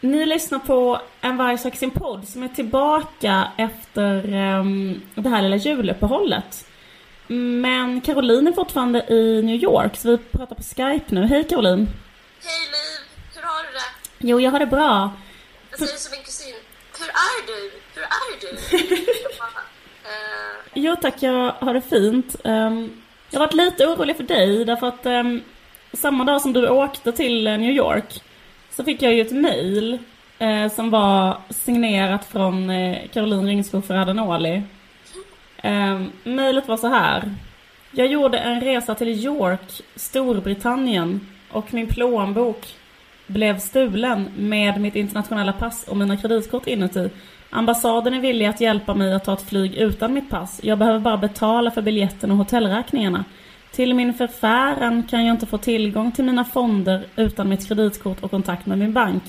Ni lyssnar på En varg söker sin podd som är tillbaka efter um, det här lilla juluppehållet. Men Caroline är fortfarande i New York så vi pratar på Skype nu. Hej Caroline! Hej Liv! Hur har du det? Jo, jag har det bra. Jag säger som min kusin. Hur är du? Hur är du? uh... Jo tack, jag har det fint. Um, jag har varit lite orolig för dig därför att um, samma dag som du åkte till New York så fick jag ju ett mail eh, som var signerat från eh, Caroline Ringskog Ferradanoli. Eh, mailet var så här. Jag gjorde en resa till York, Storbritannien och min plånbok blev stulen med mitt internationella pass och mina kreditkort inuti. Ambassaden är villig att hjälpa mig att ta ett flyg utan mitt pass. Jag behöver bara betala för biljetten och hotellräkningarna. Till min förfäran kan jag inte få tillgång till mina fonder utan mitt kreditkort och kontakt med min bank.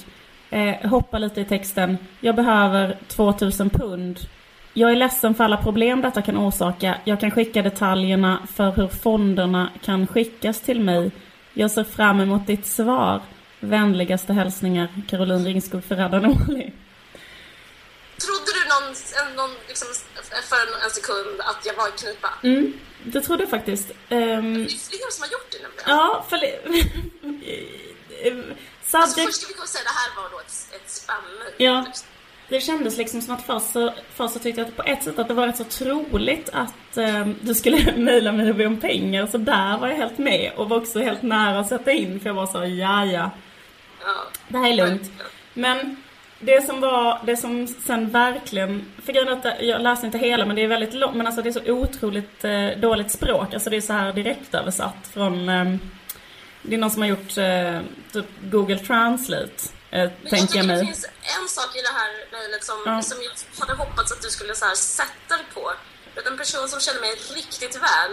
Eh, hoppa lite i texten. Jag behöver 2000 pund. Jag är ledsen för alla problem detta kan orsaka. Jag kan skicka detaljerna för hur fonderna kan skickas till mig. Jag ser fram emot ditt svar. Vänligaste hälsningar Caroline Ringskog Ferradanoli. Trodde du någon, någon liksom, för en sekund att jag var i knipa? Mm, det trodde jag faktiskt. Um, det är flera som har gjort det nämligen. Ja, för... Sadek... Alltså först ska vi säga att det här var då ett, ett spam Ja. Det kändes liksom som att först så, först så tyckte jag att på ett sätt att det var rätt så troligt att um, du skulle mejla mig och be om pengar. Så där var jag helt med och var också helt nära att sätta in för jag var så, ja ja. ja. Det här är lugnt. Men det som var, det som sen verkligen, för grejen att jag läste inte hela men det är väldigt långt, men alltså det är så otroligt eh, dåligt språk. Alltså det är så här direkt översatt från, eh, det är någon som har gjort eh, typ Google Translate. Eh, men tänker jag mig. Det finns en sak i det här mejlet som, Ja. som jag hade hoppats att du skulle så här sätta dig på. En person som känner mig riktigt väl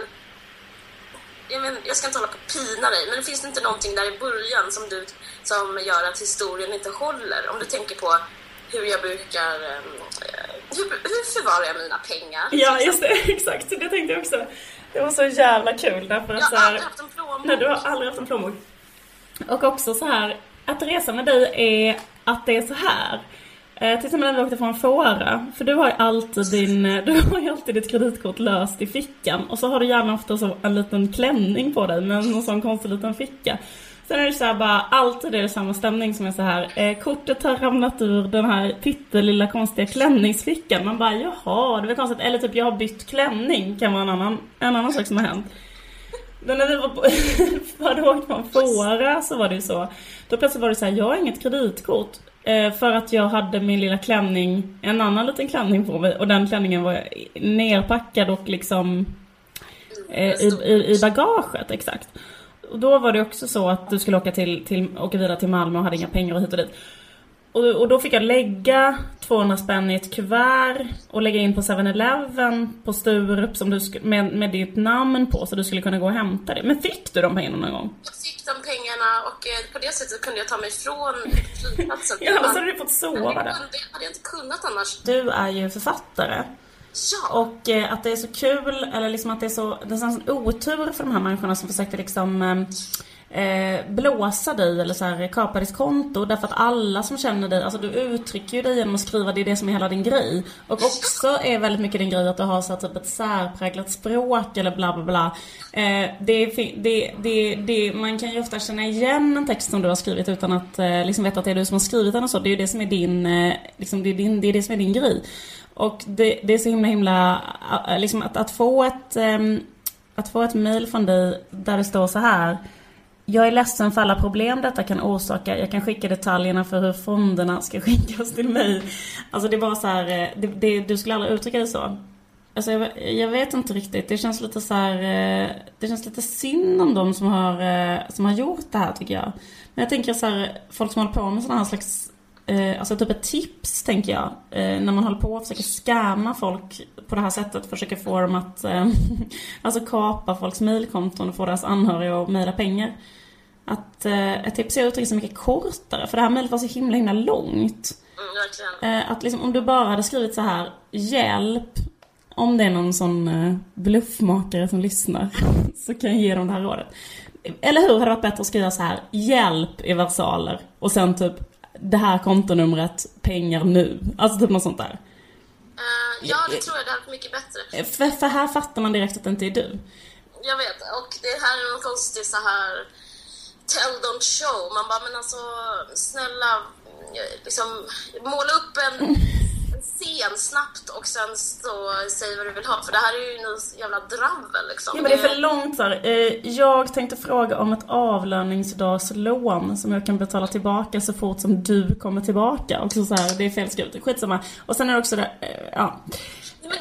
jag, men, jag ska inte hålla på och pina dig, men det finns inte någonting där i början som, du, som gör att historien inte håller? Om du tänker på hur jag brukar... ehm, eh, hur, hur förvarar jag mina pengar? Ja, just det. Exakt. Det tänkte jag också. Det var så jävla kul därför Jag att så har här, aldrig haft en plånbok. Nej, du har aldrig haft en plånbok. Och också så här, att resa med dig är att det är så här. Eh, till exempel när vi åkte från Fåra, för du har ju alltid din, eh, du har ju alltid ditt kreditkort löst i fickan och så har du gärna ofta så en liten klänning på dig med någon sån konstig liten ficka. Sen är det så här bara, alltid är det samma stämning som är så här. Eh, kortet har ramlat ur den här pyttelilla konstiga klänningsfickan. Man bara, jaha, det var konstigt. Eller typ, jag har bytt klänning, kan vara en annan, en annan sak som har hänt. Men när vi var på, hade åkt från Fåra så var det ju så. Då plötsligt var det så här, jag har inget kreditkort. Eh, för att jag hade min lilla klänning, en annan liten klänning på mig. Och den klänningen var nerpackad och liksom eh, i, i, i bagaget, exakt. Och då var det också så att du skulle åka, till, till, åka vidare till Malmö och hade inga pengar och hit och dit. Och, och då fick jag lägga 200 spänn i ett kuvert och lägga in på 7-Eleven på Sturup som du med, med ditt namn på så du skulle kunna gå och hämta det. Men fick du de pengarna någon gång? Jag fick de pengarna och eh, på det sättet kunde jag ta mig från flygplatsen. Ja, så hade du fått sova det där. kunde, hade jag inte kunnat annars. Du är ju författare. Ja, Och eh, att det är så kul, eller liksom att det är så, det är sån otur för de här människorna som försökte liksom eh, eh, blåsa dig eller så här, kapa ditt konto. Därför att alla som känner dig, alltså du uttrycker ju dig genom att skriva, det är det som är hela din grej. Och också är väldigt mycket din grej att du har så här, typ ett särpräglat språk eller bla bla bla. Eh, det, det, det, det, man kan ju ofta känna igen en text som du har skrivit utan att eh, liksom veta att det är du som har skrivit den och så. Det är ju det som är din, eh, liksom, det är din, det är det som är din grej. Och det, det är så himla himla, äh, liksom att, att få ett, ehm, att få ett mail från dig där det står så här. Jag är ledsen för alla problem detta kan orsaka. Jag kan skicka detaljerna för hur fonderna ska skickas till mig. Alltså det är bara så här, eh, det, det, du skulle aldrig uttrycka det så. Alltså jag, jag vet inte riktigt. Det känns lite så här, eh, det känns lite synd om de som har, eh, som har gjort det här tycker jag. Men jag tänker så här, folk som håller på med sådana här slags eh, alltså typ ett tips tänker jag, eh, när man håller på och försöker skämma folk på det här sättet, försöker få dem att, eh, alltså kapa folks mailkonton och få deras anhöriga att mejla pengar. Att ett tips är att uttrycka sig mycket kortare, för det här mejlet var så himla himla långt. Mm, att liksom om du bara hade skrivit så här, hjälp, om det är någon sån bluffmakare som lyssnar, så kan jag ge dem det här rådet. Eller hur hade det varit bättre att skriva så här, hjälp i versaler, och sen typ det här kontonumret, pengar nu. Alltså typ något sånt där. Eh, ja, det tror jag. Det hade varit mycket bättre. Eh, För, för här fattar man direkt att det inte är du. Jag vet. Och det här är någon konstig så här tell don't show. Man bara, men alltså snälla, eh, liksom måla upp en, en scen snabbt och sen så säg vad du vill ha. För det här är ju någon jävla dravel liksom. Ja men det är för långt här. Eh, Jag tänkte fråga om ett avlöningsdagslån som jag kan betala tillbaka så fort som du kommer tillbaka. Och så, så här, det är fel skrivet, skitsamma. Och sen är det också det, eh, ja. Men det,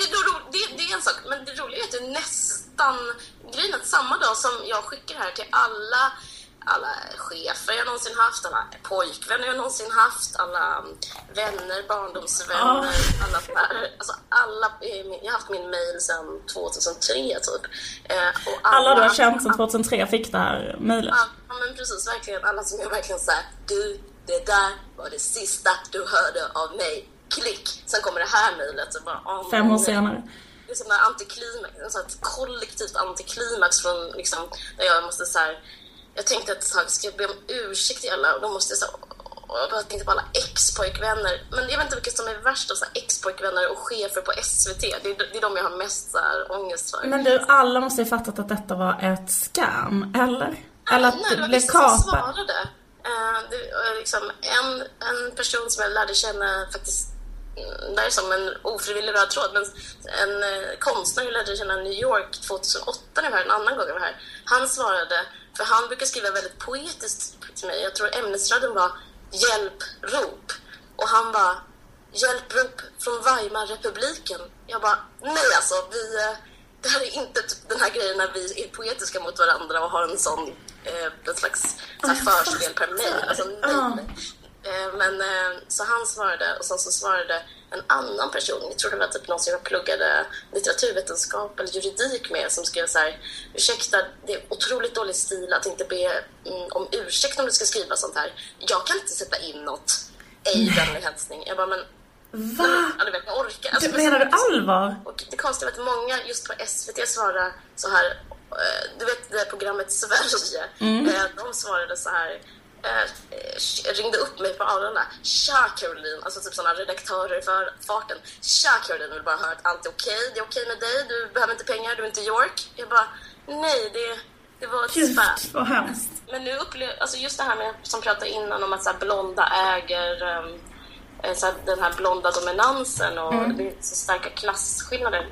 det, det är en sak, men det roliga är att det nästan grejen att samma dag som jag skickar det här till alla alla chefer jag någonsin haft, alla pojkvänner jag någonsin haft, alla vänner, barndomsvänner, alla så här, alltså alla, jag har haft min mail sedan 2003 typ. Eh, och Alla du har känt sedan 2003 fick det här mejlet. Ja, men precis, verkligen. Alla som jag verkligen säger du, det där var det sista du hörde av mig. Klick! Sen kommer det här mejlet. åh, Fem år senare. Det är som en antiklimax, sån här kollektivt antiklimax från liksom, där jag måste så här, jag tänkte att jag ska be om ursäkt till alla och då måste jag så här, och jag bara tänkte på alla ex-pojkvänner. Men jag vet inte vilka som är värst av här ex-pojkvänner och chefer på SVT. Det är, det är de jag har mest så här, ångest för. Men du, alla måste ju fattat att detta var ett scam, eller? Eller att Nej, det det var blev kapat. Eh, det liksom en, en person som jag lärde känna faktiskt mm, det här är som en ofrivillig röd tråd, men en eh, konstnär jag lärde känna i New York 2008 när jag var här, en annan gång jag var här. Han svarade, för han brukar skriva väldigt poetiskt till mig. Jag tror ämnesraden var hjälprop. Och han bara, hjälprop från Weimarrepubliken. Jag bara, nej alltså, vi, eh, det här är inte typ den här grejen när vi är poetiska mot varandra och har en sån eh, en slags så förspel per mail. Alltså, nej. Eh, Men eh, så han svarade och sen så svarade en annan person, jag tror det var typ någon som jag pluggade litteraturvetenskap eller juridik med som skrev så här ursäkta, det är otroligt dålig stil att inte be mm, om ursäkt om du ska skriva sånt här. Jag kan inte sätta in något, ej vänlig hälsning. Jag bara men Va? Ja, du vet, jag orkar. Alltså, Du, menar du allvar? och det konstiga var att många just på SVT svarade så här, eh, du vet det programmet Sverige, eh, de svarade så här, eh, ringde upp mig på Arlanda. Tja Caroline, alltså typ sådana redaktörer för farten. Tja Caroline, vill bara höra att allt är okej, det är okej med dig, du behöver inte pengar, du är inte i York. Jag bara, nej det, det var Gud, spam. vad hemskt. Men nu upplever, alltså just det här med, som pratade innan om att så här, blonda äger um, så här, den här blonda dominansen och det är så starka klasskillnader.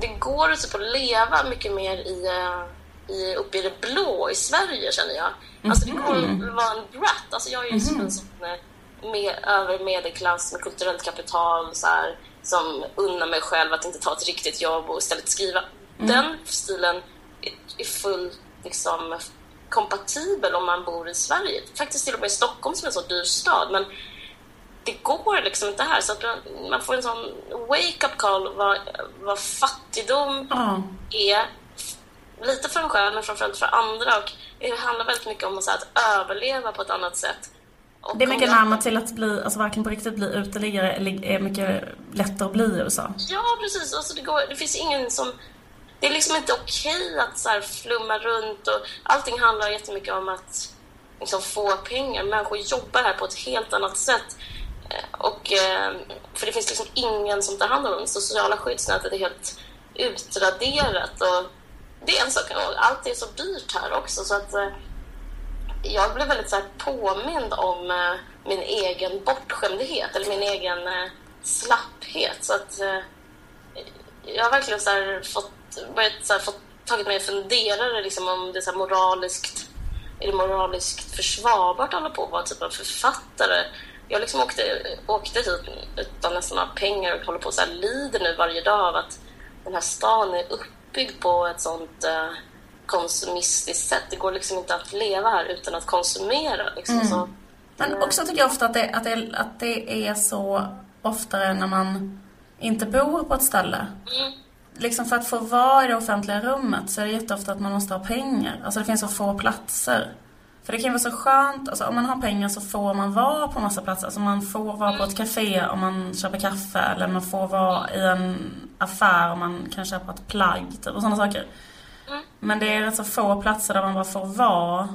Det går typ att leva mycket mer i, eh, i, uppe i det blå i Sverige känner jag. Alltså det går att vara en brat. Alltså jag är ju som en sån eh, med, över medelklass med kulturellt kapital så här, som unnar mig själv att inte ta ett riktigt jobb och istället skriva. Den stilen är, är full liksom, kompatibel om man bor i Sverige. Faktiskt till och med i Stockholm som är en så dyr stad. Men det går liksom inte här. Så att man, man får en sån wake-up call vad, vad fattigdom Ja. är. Lite för en själv, men framförallt för andra. Och det handlar väldigt mycket om att, överleva på ett annat sätt. Och Det är mycket närmare till att bli, alltså varken på riktigt bli uteliggare är mycket lättare att bli i USA. Ja, precis. Alltså, det, går, det finns ingen som... Det är liksom inte okej att så flumma runt och allting handlar jättemycket om att liksom, få pengar. Människor jobbar här på ett helt annat sätt. Eh, Och, eh, för det finns liksom ingen som tar hand om dem. Det sociala skyddsnätet är helt utraderat. Och det är en sak. Och allt är så dyrt här också. Så att, eh, jag blev väldigt så här, påmind om eh, min egen bortskämdhet eller min egen eh, slapphet. Så att, eh, jag har verkligen så här fått, börjat så här fått tagit mig en funderare liksom om det är så här moraliskt är det moraliskt försvarbart att hålla på och vara typ av författare? Jag liksom åkte, åkte hit utan nästan några pengar och håller på och så här lider nu varje dag av att den här stan är upp uppbyggd på ett sånt eh, konsumistiskt sätt. Det går liksom inte att leva här utan att konsumera. Liksom. Så Men också tycker jag ofta att det, att, det, att det är så oftare när man inte bor på ett ställe. Mm. Liksom för att få vara i det offentliga rummet så är det jätteofta att man måste ha pengar. Alltså det finns så få platser. För det kan vara så skönt, alltså om man har pengar så får man vara på massa platser. Alltså man får vara på ett café om man köper kaffe eller man får vara i en affär om man kan köpa ett plagg typ, och sådana saker. Men det är rätt så få platser där man bara får vara.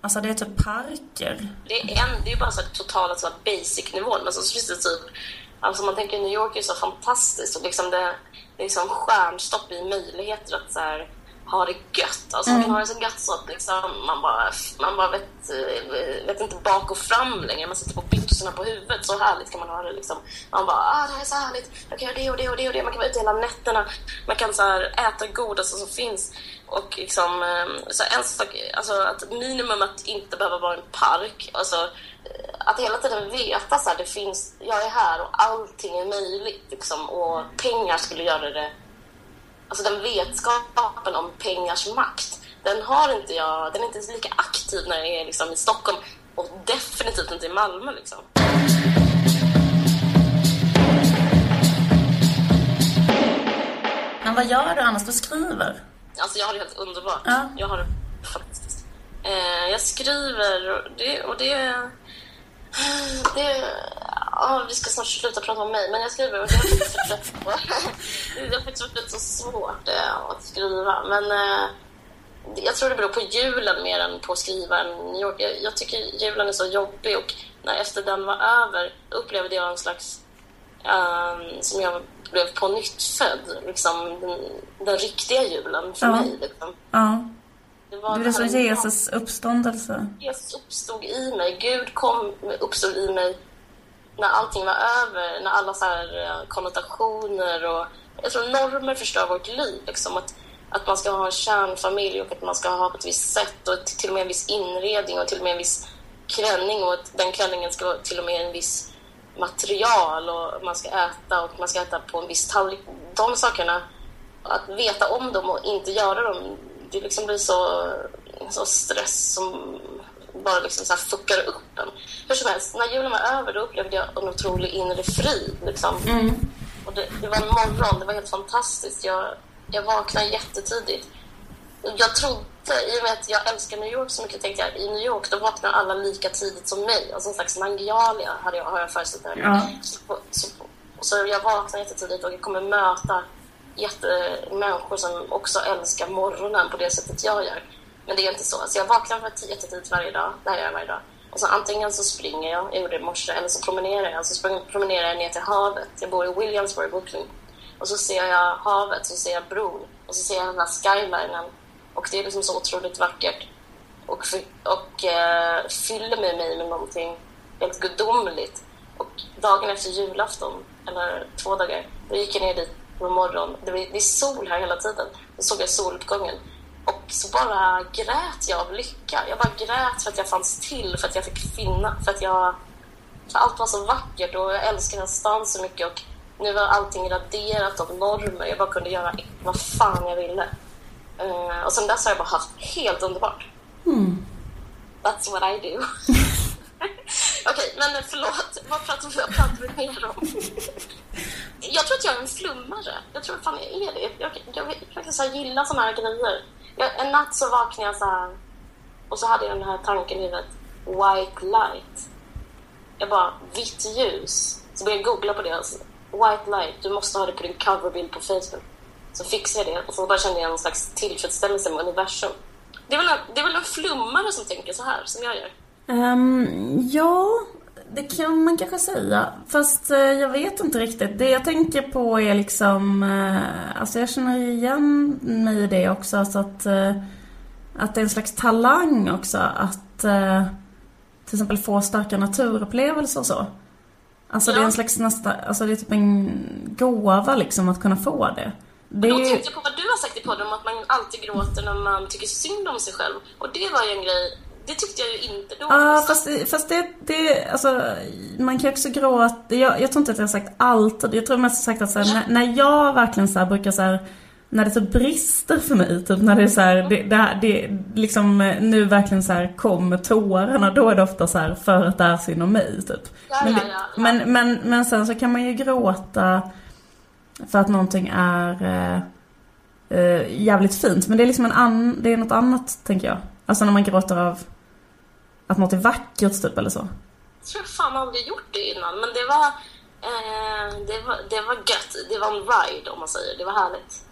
Alltså det är typ parker. Det är, en, det är bara så här totalt så här basic nivå men så finns det typ Alltså man tänker New York är så fantastiskt och liksom det, det är liksom stjärnstopp i möjligheter att så här, ha det gött. Alltså man kan ha det så gött så att liksom man bara, man bara vet, eh, vet inte bak och fram längre. Man sitter på byxorna på huvudet. Så härligt kan man ha det liksom. Man bara, ah det här är så härligt. Jag kan göra det och det och det och det. Man kan vara ute hela nätterna. Man kan så här, äta godaste som finns. Och liksom, eh, så en sak, alltså att minimum att inte behöva vara en park. Alltså, eh, att hela tiden veta så här, det finns, jag är här och allting är möjligt liksom. Och pengar skulle göra det Alltså den vetskapen om pengars makt, den har inte jag, den är inte lika aktiv när jag är liksom i Stockholm och definitivt inte i Malmö liksom. Men vad gör du annars? Du skriver? Alltså jag har det helt underbart. Ja. Jag har det fantastiskt. Eh, jag skriver och det, och det, det ja, vi ska snart sluta prata om mig, men jag skriver och det har faktiskt varit på. Det har faktiskt varit så svårt eh, att skriva, men eh, jag tror det beror på julen mer än på att skriva en New York. Jag, jag tycker julen är så jobbig och när efter den var över upplevde jag en slags ehm, som jag blev på nytt född, liksom den, den riktiga julen för Ja. mig. Liksom. Ja. Det var Det det som Jesus uppståndelse. Jesus uppstod i mig. Gud kom, uppstod i mig när allting var över. När alla så här eh, konnotationer och jag tror normer förstör vårt liv. Liksom. Att, att man ska ha en kärnfamilj och att man ska ha på ett visst sätt och till och med en viss inredning och till och med en viss klänning och att den klänningen ska vara till och med en viss material och man ska äta och man ska äta på en viss tallrik. De sakerna, att veta om dem och inte göra dem, det liksom blir så, så stress som bara liksom så här fuckar upp en. Hur som helst, när julen var över då upplevde jag en otrolig inre frid. Liksom. Och det, det var en morgon, det var helt fantastiskt. Jag, jag vaknade jättetidigt. Jag trodde, i och med att jag älskar New York så mycket, tänkte jag i New York då vaknar alla lika tidigt som mig. Alltså en slags Nangialia hade jag, har jag föreställt mig. Ja. Så, så, så jag vaknar jättetidigt och jag kommer möta jätte, människor som också älskar morgonen på det sättet jag gör. Men det är inte så. Så jag vaknar för jättetidigt varje dag. Det här gör jag varje dag. Och så antingen så springer jag, jag gjorde det i morse, eller så promenerar jag. Så promenerar jag ner till havet. Jag bor i Williamsburg, Brooklyn. Och så ser jag havet, så ser jag bron. Och så ser jag den här skylinen. Och det är liksom så otroligt vackert. Och, och eh, fyller med mig med någonting helt gudomligt. Och dagen efter julafton, eller två dagar, då gick jag ner dit på morgon. Det, är sol här hela tiden. Då såg jag soluppgången. Och så bara grät jag av lycka. Jag bara grät för att jag fanns till, för att jag fick finna, för att jag... För allt var så vackert och jag älskar den stan så mycket och nu var allting raderat av normer. Jag bara kunde göra vad fan jag ville. Eh, och sen dess har jag bara haft helt underbart. That's what I do. Okej, men förlåt. Vad pratar vi mer om? Jag tror att jag är en flummare. Jag tror fan jag är det. Jag, jag, jag faktiskt så här gillar såna här grejer. Jag, en natt så vaknade jag så här och så hade jag den här tanken i huvudet. White light. Jag bara, vitt ljus. Så började jag googla på det. Alltså. White light, du måste ha det på din coverbild på Facebook. Så fixade jag det och så bara kände jag en slags tillfredsställelse med universum. Det är, väl en, det är väl en flummare som tänker så här, som jag gör. Um, ja, det kan man kanske säga. Fast eh, jag vet inte riktigt. Det jag tänker på är liksom... Eh, alltså jag känner igen mig i det också. Alltså att, eh, att det är en slags talang också. Att till exempel få starka naturupplevelser och så. Alltså det är Ja. en slags nästa... Alltså det är typ en gåva liksom att kunna få det. Det Då tänkte jag på vad du har sagt i podden om att man alltid gråter när man tycker synd om sig själv. Och det var ju en grej, det tyckte jag ju inte då. Ja, fast, fast det, det, alltså, man kan ju också gråta. Jag, jag tror inte att jag har sagt allt. Jag tror mest sagt att så här, när, när jag verkligen så här, brukar så här, när det så brister för mig, typ när det är så här, det, det, det liksom nu verkligen så här kommer tårarna, då är det ofta så här för att det är synd om mig, typ. Ja, Men, ja, ja, men, men, men sen så kan man ju gråta för att någonting är eh, eh, jävligt fint. Men det är liksom en an, det är något annat, tänker jag. Alltså när man gråter av att något är vackert, typ, eller så. Jag tror jag fan aldrig gjort det innan, men det var, eh, det var, det var gött. Det var en ride om man säger. Det var härligt.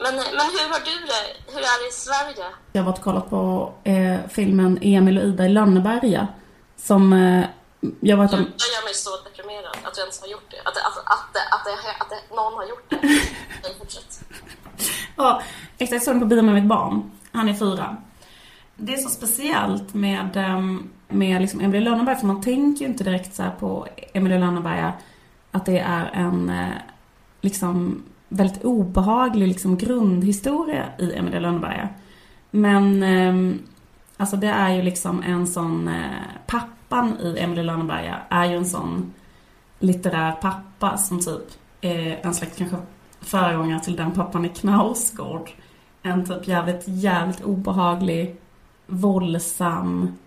Men, men hur har du det? Hur är det i Sverige? Jag har varit och kollat på eh, filmen Emil och Ida i Lönneberga. Som eh, jag var Det gör mig så deprimerad att du ens har gjort det. Att, det- att, att, att, att det, någon har gjort det. Ja, exakt. Jag såg den på bio med mitt barn. Han är fyra. Det är så speciellt med, ehm, med liksom Emilie Lönneberga för man tänker ju inte direkt så här på Emilie Lönneberga att det är en eh, liksom väldigt obehaglig liksom grundhistoria i Emilie Lönneberga. Men ehm, alltså det är ju liksom en sån eh, pappan i Emilie Lönneberga är ju en sån litterär pappa som typ är en slags kanske föregångare till den pappan i Knausgård. En typ jävligt, jävligt obehaglig, våldsam,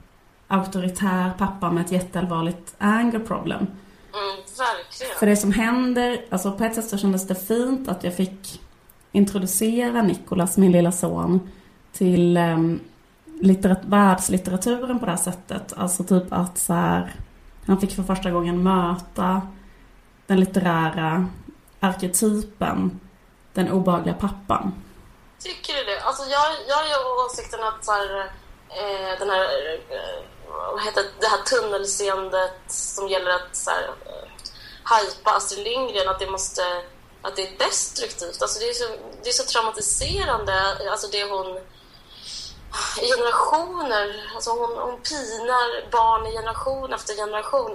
auktoritär pappa med ett jätteallvarligt anger problem. Mm, verkligen. För det som händer, alltså på ett sätt så kändes det fint att jag fick introducera Nikolas, min lilla son, till um, litterat- världslitteraturen på det här sättet. Alltså typ att så här, han fick för första gången möta den litterära arketypen, den obehagliga pappan. Tycker du det? Alltså jag, jag har ju åsikten att så här, eh, den här, eh, vad heter det, här tunnelseendet som gäller att så här, eh, hypa Astrid Lindgren, att det måste, att det är destruktivt. Alltså det är så, det är så traumatiserande, alltså det hon i generationer, alltså hon, hon pinar barn i generation efter generation.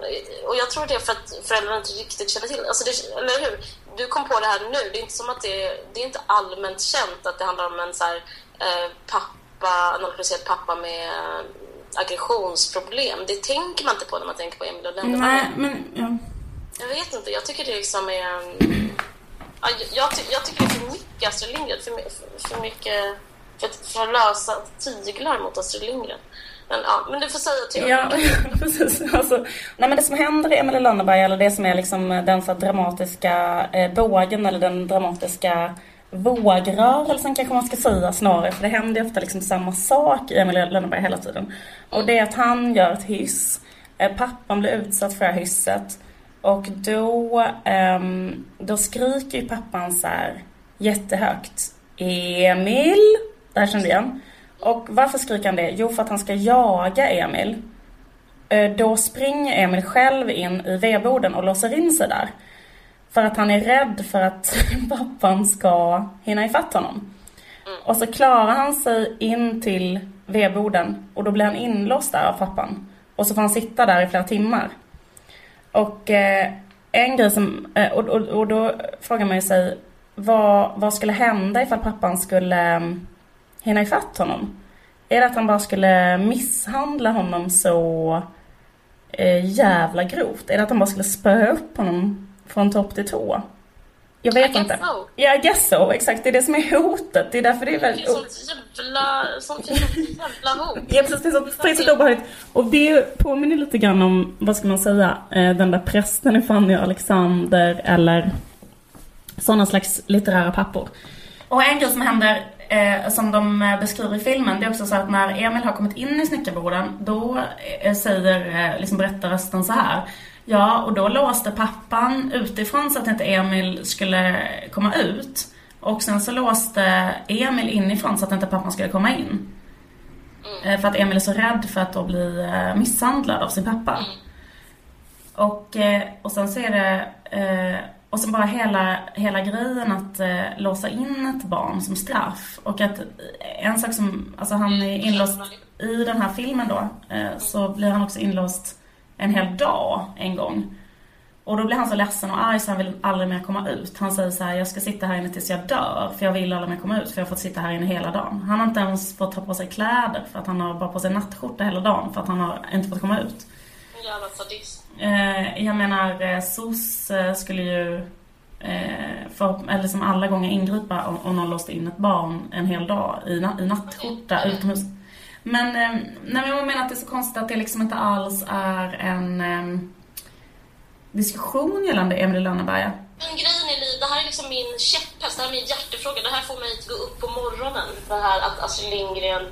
Och jag tror det är för att föräldrarna inte riktigt känner till alltså det. Eller hur? Du kom på det här nu. Det är inte som att det, det är inte allmänt känt att det handlar om en så här, eh, pappa, en alkoholiserad pappa med eh, aggressionsproblem. Det tänker man inte på när man tänker på Emil och Lönneberga. Nej, men ja. Jag vet inte, jag tycker det liksom är... mm, Ja, jag, ty- jag tycker det är för mycket Astrid Lindgren. För, för, för mycket... För för lösa tyglar mot Astrid Lindgren. Men, ja, men du får säga till. Ja, precis. Alltså, nej men det som händer i Emilie Lönneberga, eller det som är liksom den så dramatiska eh, bågen eller den dramatiska vågrörelsen kanske man ska säga snarare. För det händer ju ofta liksom samma sak i Emil Lönneberg hela tiden. Och det är att han gör ett hyss. Eh, pappan blir utsatt för det här hysset. Och då, ehm, då skriker ju pappan så här jättehögt. Emil! Det här kände jag igen. Och varför skriker han det? Jo, för att han ska jaga Emil. Eh, då springer Emil själv in i vedboden och låser in sig där. För att han är rädd för att pappan ska hinna ifatt honom. Och så klarar han sig in till vedboden och då blir han inlåst där av pappan. Och så får han sitta där i flera timmar. Och eh, en grej som, eh, och, och, och då frågar man ju sig vad, vad skulle hända ifall pappan skulle um, hinna ifatt honom? Är det att han bara skulle misshandla honom så eh, jävla grovt? Är det att han bara skulle spöa upp honom från topp till tå? Jag vet I inte. so. Ja, I guess so. Exakt, det är det som är hotet. Det är därför det är Det är väldigt... sånt jävla, sånt jävla hot. Ja precis, det är så friskt obehagligt. Och det påminner lite grann om, vad ska man säga, eh, den där prästen i Fanny och Alexander eller sådana slags litterära pappor. Och en grej som händer, eh, som de eh, beskriver i filmen, det är också så att när Emil har kommit in i snickarboden, då eh, säger eh, liksom berättarrösten så här. Ja, och då låste pappan utifrån så att inte Emil skulle komma ut. Och sen så låste Emil inifrån så att inte pappan skulle komma in. Eh, För att Emil är så rädd för att då bli eh, misshandlad av sin pappa. Och, eh, och sen så är det, och sen bara hela, hela grejen att låsa in ett barn som straff. Och att en sak som, alltså han är inlåst i den här filmen då, så blir han också inlåst en hel dag en gång. Och då blir han så ledsen och arg så han vill aldrig mer komma ut. Han säger så här, jag ska sitta här inne tills jag dör för jag vill aldrig mer komma ut för jag har fått sitta här inne hela dagen. Han har inte ens fått ta på sig kläder för att han har bara på sig nattskjorta hela dagen för att han har inte fått komma ut. En jävla sadist. Eh, jag menar, eh, SOS eh, skulle ju eh, för, eller som alla gånger ingripa om, om någon låste in ett barn en hel dag i, na, i nattskjorta utomhus. Men, eh, nej, jag menar att det är så konstigt att det liksom inte alls är en eh, diskussion gällande Emil Lönneberga. Men grejen är, det här är liksom min käpphäst, det här är min hjärtefråga. Det här får mig att gå upp på morgonen. Det här att Astrid Lindgren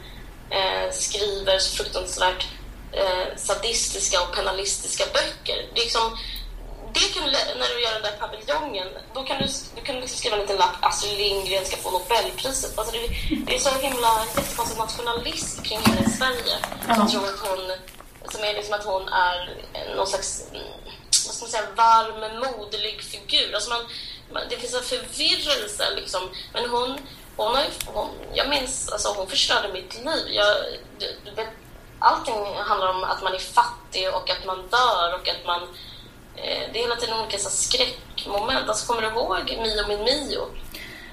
eh, skriver så fruktansvärt eh, sadistiska och penalistiska böcker. Det är liksom, det kan du, när du gör den där paviljongen, då kan du, du kan liksom skriva en liten lapp Astrid Lindgren ska få Nobelpriset. Alltså det, det är så himla jättekonstig nationalism kring henne i Sverige. Som tror att hon, som är liksom att hon är någon slags vad ska man säga, varm, moderlig figur. Alltså man, man, det finns en förvirrelse liksom. Men hon, hon har ju, hon, jag minns, alltså hon förstörde mitt liv. Jag, du, du vet, allting handlar om att man är fattig och att man dör och att man... Eh, det är hela tiden olika så skräckmoment. Alltså kommer du ihåg Mio min Mio?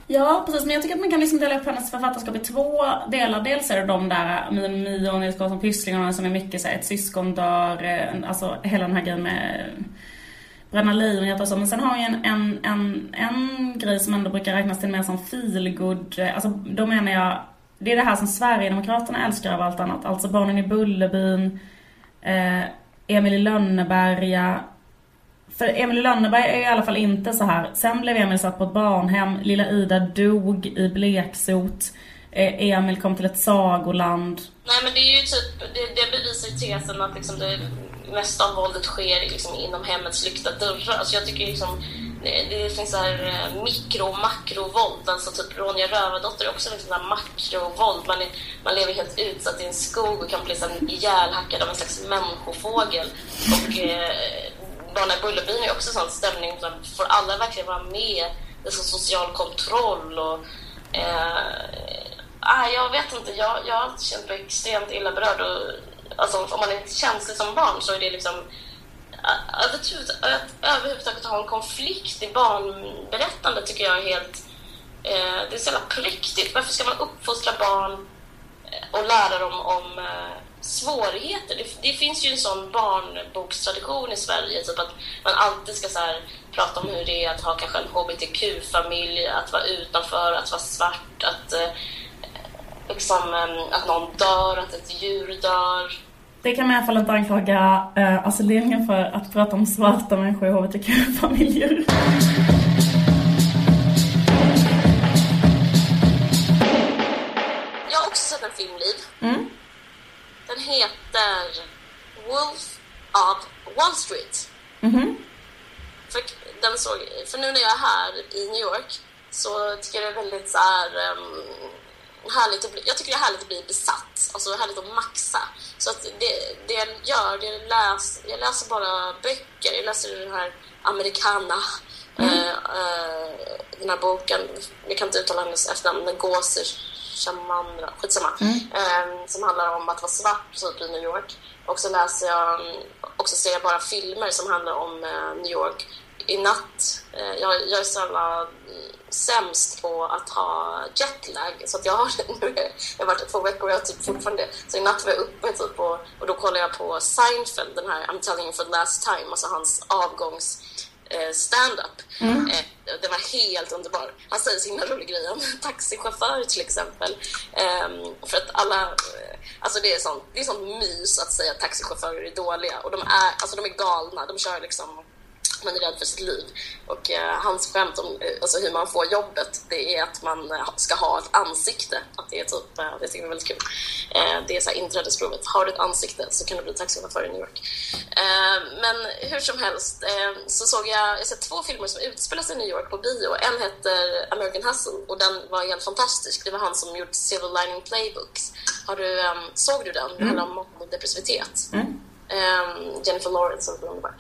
Ja, precis. Men jag tycker att man kan liksom dela upp hennes författarskap i två delar. Dels är det de där Mio min Mio och Nils Karlsson Pysslingarna som är mycket så här, ett syskon dör, eh, alltså hela den här grejen med bränna lejonhjärta och så. Men sen har vi en, en, en, en grej som ändå brukar räknas till mer som feelgood. Alltså då menar jag, det är det här som Sverigedemokraterna älskar av allt annat. Alltså Barnen i Bullerbyn, eh, Emil i Lönneberga. För Emil i Lönneberga är i alla fall inte så här. Sen blev Emil satt på ett barnhem, lilla Ida dog i bleksot. Eh, Emil kom till ett sagoland. Nej men det är ju typ, det, det bevisar ju tesen att liksom det mesta av våldet sker liksom inom hemmets lyckta dörrar. Alltså jag tycker liksom, det, finns så här eh, mikro och makrovåld. Alltså typ Ronja Rövardotter är också liksom där makrovåld. Man, är, man lever helt utsatt i en skog och kan bli ihjälhackad av en slags människofågel. Och eh, Barnen i Bullerbyn är också sån stämning. Där får alla verkligen vara med? Det är så social kontroll och eh, ah, jag vet inte, jag, jag har alltid känt mig extremt illa berörd och alltså, om man är känslig som barn så är det liksom eh, att, att överhuvudtaget ha en konflikt i barnberättande tycker jag är helt... Eh, det är så jävla präktigt. Varför ska man uppfostra barn eh, och lära dem om eh, svårigheter? Det, det, finns ju en sån barnbokstradition i Sverige, typ att man alltid ska så här, prata om hur det är att ha kanske en hbtq-familj, att vara utanför, att vara svart, att, eh, liksom, eh, att någon dör, att ett djur dör. Det kan man i alla fall inte anklaga eh, alltså ledningen för att prata om svarta människor i hbtq-familjer. Heter Wolf of Wall Street. Mhm. För, den såg, för nu när jag är här i New York så tycker jag det är väldigt så här, um, härligt att bli, jag tycker det är härligt att bli besatt, alltså härligt att maxa. Så att det, det jag gör, det jag, läs, jag läser bara böcker, jag läser den här Americana, Mm. eh, eh, den här boken, jag kan inte uttala hennes efternamn, men Gåser Shamandra, skitsamma, eh, som handlar om att vara svart typ, i New York. Och så läser jag, och så ser jag bara filmer som handlar om eh, New York. I natt, eh, jag, jag är så jävla mm, sämst på att ha jetlag. Så att jag har, nu har jag varit två veckor och jag har typ fortfarande... Så i natt var jag uppe typ och, och då kollade jag på Seinfeld, den här I'm telling you for the last time, alltså hans avgångs eh, stand-up. Eh, den var helt underbar. Han säger så himla rolig grej om taxichaufför till exempel. Ehm, för att alla... eh, Alltså det är sånt, det är sånt mys att säga att taxichaufförer är dåliga. Och de är, alltså de är galna. De kör liksom man är rädd för sitt liv. Och eh, hans skämt om eh, alltså hur man får jobbet, det är att man eh, ska ha ett ansikte. Att det är typ, eh, det tycker jag är väldigt kul. Eh, det är så här inträdesprovet. Har du ett ansikte så kan du bli taxichaufför i New York. Eh, men hur som helst så såg jag, jag sett två filmer som utspelar sig i New York på bio. En heter American Hustle och den var helt fantastisk. Det var han som gjort Silver Lining Playbooks. Har du, eh, såg du den? Det handlar om depressivitet. Eh, Jennifer Lawrence och underbar.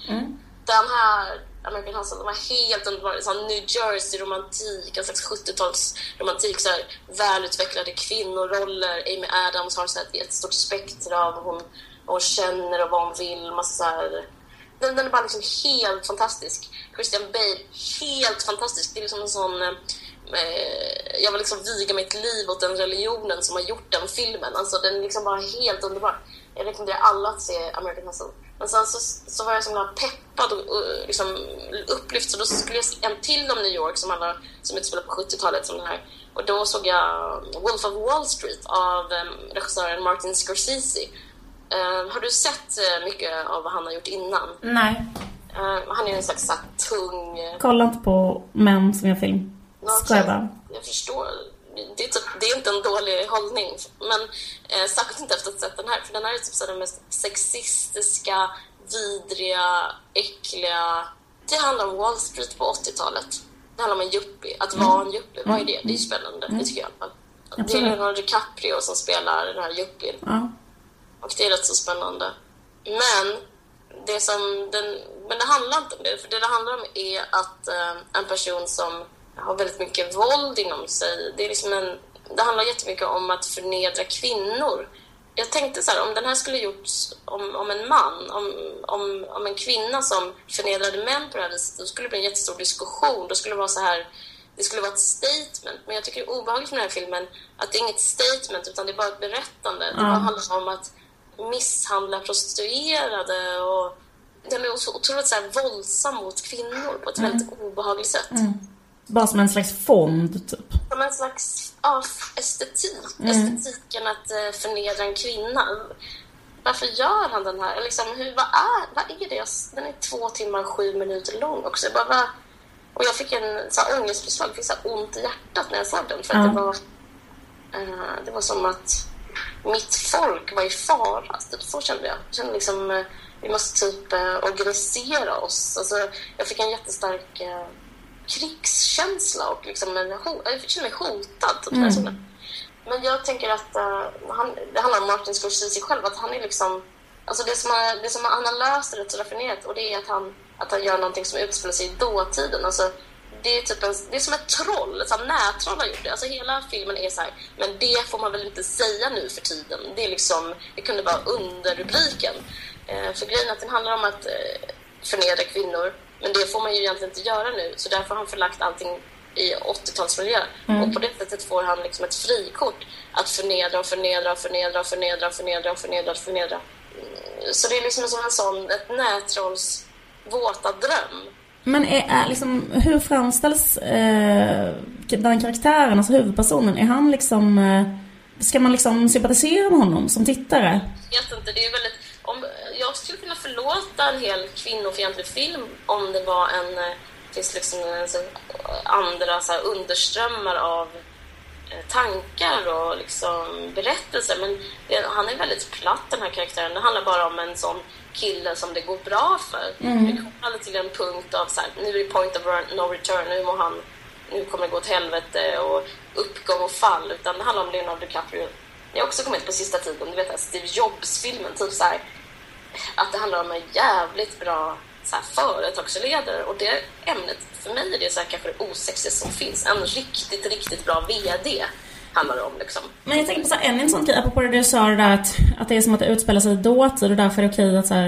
Den här American Hustle, den var helt underbar. Sån New Jersey-romantik, en slags 70-talsromantik. Så här, välutvecklade kvinnoroller. Amy Adams har så här, ett stort spektra av vad hon, vad hon känner och vad hon vill. Massa här, den, den är bara liksom helt fantastisk. Christian Bale, helt fantastisk. Det är liksom en sån... Eh, jag vill liksom viga mitt liv åt den religionen som har gjort den filmen. Alltså den är liksom bara helt underbar jag rekommenderar alla att se American Hustle. Men sen så, så var jag så himla peppad och, och liksom upplyft så då skulle jag se en till om New York som, alla, som utspelar på 70-talet som den här. Och då såg jag Wolf of Wall Street av um, regissören Martin Scorsese. Uh, har du sett uh, mycket av vad han har gjort innan? Nej. Uh, han är en slags så tung... Kolla inte på män som gör film. Skojar bara. Jag förstår. Det är, typ, det är inte en dålig hållning. Men eh, särskilt inte efter att ha sett den här. För den här är typ så den mest sexistiska, vidriga, äckliga... Det handlar om Wall Street på 80-talet. Det handlar om en yuppie. Att vara en yuppie. Vad är det? Det är spännande. Det tycker jag i alla fall. Det är. Leonardo DiCaprio som spelar den här yuppien. Ja. Och det är rätt så spännande. Men det som den, men det handlar inte om det. För det det handlar om är att eh, en person som har väldigt mycket våld inom sig. Det, är liksom en, det handlar jättemycket om att förnedra kvinnor. Jag tänkte så här, om den här skulle gjorts om, om en man, om, om, om en kvinna som förnedrade män på det här viset, då skulle det bli en jättestor diskussion. Då skulle det vara så här, det skulle vara ett statement. Men jag tycker det är obehagligt med den här filmen att det är inget statement utan det är bara ett berättande. Det bara handlar om att misshandla prostituerade och den är så otroligt så här våldsam mot kvinnor på ett väldigt obehagligt sätt. Bara som en slags fond, typ. Som en slags ja, estetik. Estetiken att eh, förnedra en kvinna. Varför gör han den här? Liksom, hur, vad, är, vad är det? Den är två timmar och sju minuter lång också. Jag bara, och jag fick en så här, fick så här, ont i hjärtat när jag såg den. För att det var Eh, det var som att mitt folk var i fara. Så kände jag. Jag kände liksom, eh, vi måste typ eh, organisera oss. Alltså, jag fick en jättestark eh, krigskänsla och liksom en jag kände mig hotad. Typ, såg den. Men jag tänker att eh, han, det handlar om Martin Scorsese själv. Att han är liksom, alltså det som, han, det som han har löst rätt så raffinerat och det är att han, att han gör någonting som utspelar sig i dåtiden. Alltså, det är, typ en, det är som ett troll, ett sånt nättroll har gjort det. Alltså hela filmen är så här, men det får man väl inte säga nu för tiden. Det är liksom, det kunde vara underrubriken. Eh, för grejen att den handlar om att eh, förnedra kvinnor, men det får man ju egentligen inte göra nu. Så därför har han förlagt allting i 80-talsmiljö. Och på det sättet får han liksom ett frikort att förnedra och förnedra och förnedra och förnedra och förnedra och förnedra och förnedra. Mm, Så det är liksom som en sån, ett nättrolls våta dröm. Men är, är liksom, hur framställs eh, den karaktären, alltså huvudpersonen? Är han liksom... Eh, ska man liksom sympatisera med honom som tittare? Jag vet inte, det är väldigt... Om, skulle kunna förlåta en hel kvinnofientlig film om det var en... eh, finns liksom en, så, andra så här, underströmmar av eh, tankar och liksom berättelser. Men det, han är väldigt platt den här karaktären. Det handlar bara om en sån kille som det går bra för. Det kommer aldrig till en punkt av så här, nu är det point of no return, nu må han nu kommer det gå åt helvete och uppgång och fall. Utan det handlar om Leonardo DiCaprio. Jag har också kommit på sista tiden, du vet Steve Jobs-filmen, typ så här, att det handlar om en jävligt bra så här, företagsledare. Och det ämnet, för mig är det så här, kanske det osexigaste som finns. En riktigt, riktigt bra VD handlar det om liksom. Men jag tänker på så här, en sån grej, apropå det du sa det där att, att det är som att det utspelar sig i dåtid och därför är det okej att så här,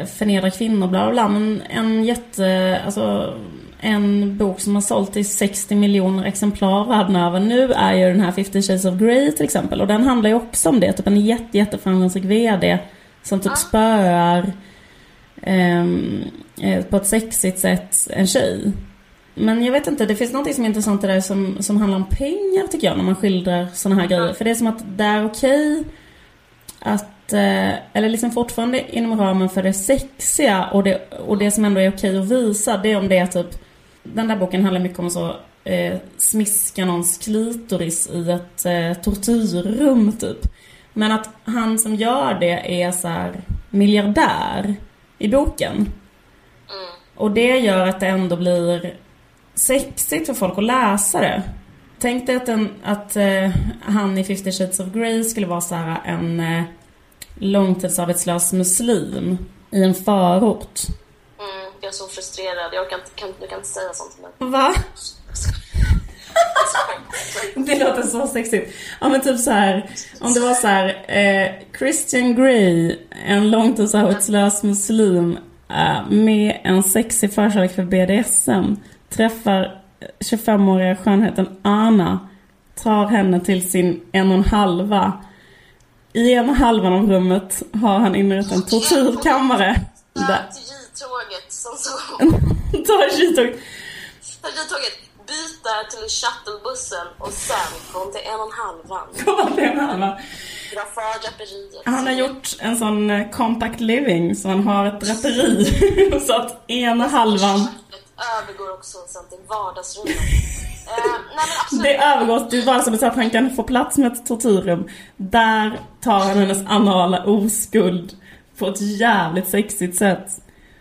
eh, förnedra kvinnor bla bla bla. Men en jätte, alltså en bok som har sålt i 60 miljoner exemplar världen över nu är ju den här 50 Shades of Grey till exempel. Och den handlar ju också om det, typ en jätte, jätteframgångsrik VD som typ spöar ehm, eh, på ett sexigt sätt en tjej. Men jag vet inte, det finns något som är intressant i det där som, som handlar om pengar tycker jag när man skildrar såna här grejer. För det är som att det är okej att, eh, eller liksom fortfarande inom ramen för det sexiga och det, och det som ändå är okej att visa, det är om det är typ, den där boken handlar mycket om så eh, smiska någons klitoris i ett eh, tortyrrum typ. Men att han som gör det är så här miljardär i boken. Och det gör att det ändå blir sexigt för folk att läsa det. Tänk dig att, en, att eh, han i 50 Shades of Grey skulle vara så här en eh, långtidsarbetslös muslim i en förort. Mm, jag är så frustrerad. Jag kan, inte- kan, du kan inte säga sånt till mig. Va? Det låter så sexigt. Ja men typ så här, om det var så här, eh, Christian Grey, en långtidsarbetslös muslim eh, med en sexig förkärlek för BDSM, träffar 25-åriga skönheten Anna, tar henne till sin en och en halva i ena halvan av rummet har han inrett en tortyrkammare. Där till J-tåget som så... Ta J-tåg. Ta J-tåget, byt där till shuttlebussen och sen kom till en och en halvan. Kom till ena halvan. Dra för draperiet. Han har gjort en sån eh, compact living så han har ett draperi. så att ena halvan, Det övergår också sen till vardagsrummet. Eh, nej det övergår till som så att han kan få plats med ett tortyrrum. Där tar han hennes anala oskuld på ett jävligt sexigt sätt.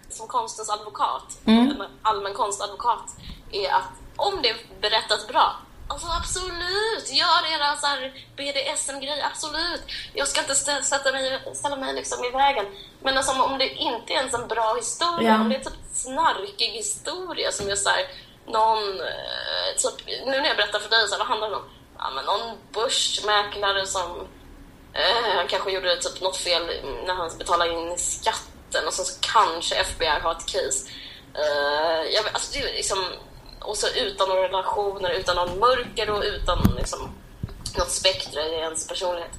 som konstens advokat, Mm. en allmän konstadvokat, är att om det berättas bra, alltså absolut, gör era så här BDSM-grejer, absolut. Jag ska inte stä- sätta mig, ställa mig liksom i vägen. Men alltså, om det inte är ens en bra historia, Ja. om det är typ snarkig historia som är så här, någon, eh, typ, nu när jag berättar för dig, så här, vad handlar det om? Ja, men någon börsmäklare som Eh, han kanske gjorde typ något fel när han betalade in skatten och så kanske FBI har ett case. Eh, jag, alltså det är liksom, och så utan några relationer, utan någon mörker och utan liksom, något spektra i ens personlighet.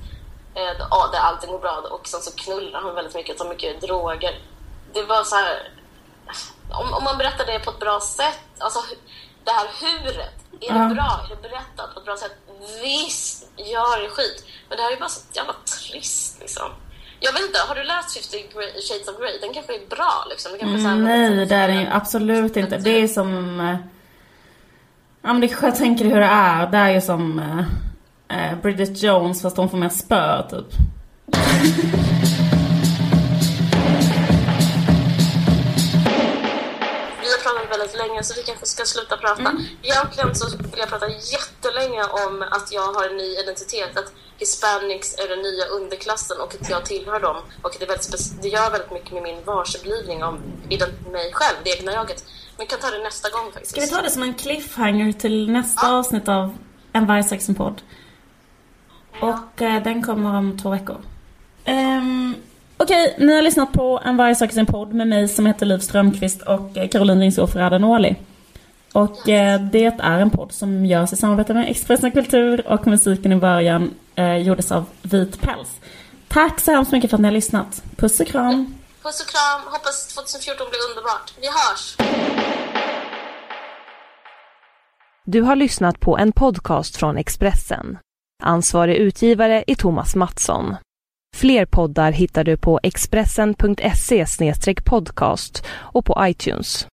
Eh, ja, där allting går bra och sen så knullar han väldigt mycket, tar mycket droger. Det var så här, om, om man berättar det på ett bra sätt, alltså det här huret, är det bra? Är det berättat på ett bra sätt? Visst, gör det skit. Men det här är bara så jävla trist liksom. Jag vet inte, har du läst 50 Grey- Shades of Grey? Den kanske är bra liksom. Det kanske är så här- Nej, det är ju absolut inte. Det är som... Ja men det kanske jag tänker hur det är. Det är ju som eh, eh, Bridget Jones fast hon får mer spö typ. Vi har pratat väldigt länge så vi kanske ska sluta prata. Egentligen så vill jag prata jättelänge om att jag har en ny identitet. Att hispanics är den nya underklassen och att jag tillhör dem. Och det, är väldigt det gör väldigt mycket med min varseblivning om mig själv, det egna jaget. Vi kan ta det nästa gång faktiskt. Ska vi ta det som en cliffhanger till nästa avsnitt av En vargsexen-podd? Och eh, den kommer om två veckor. Um, Okej, ni har lyssnat på En vargsexen-podd med mig som heter Liv Strömqvist och eh, Caroline Ringshoff Radanoli. Och eh, det är en podd som görs i samarbete med Expressen Kultur och musiken i början eh, gjordes av Vit Päls. Tack så hemskt mycket för att ni har lyssnat. Puss och kram! Puss och kram, hoppas 2014 blir underbart. Vi hörs! Du har lyssnat på en podcast från Expressen. Ansvarig utgivare är Thomas Mattsson. Fler poddar hittar du på expressen.se podcast och på iTunes.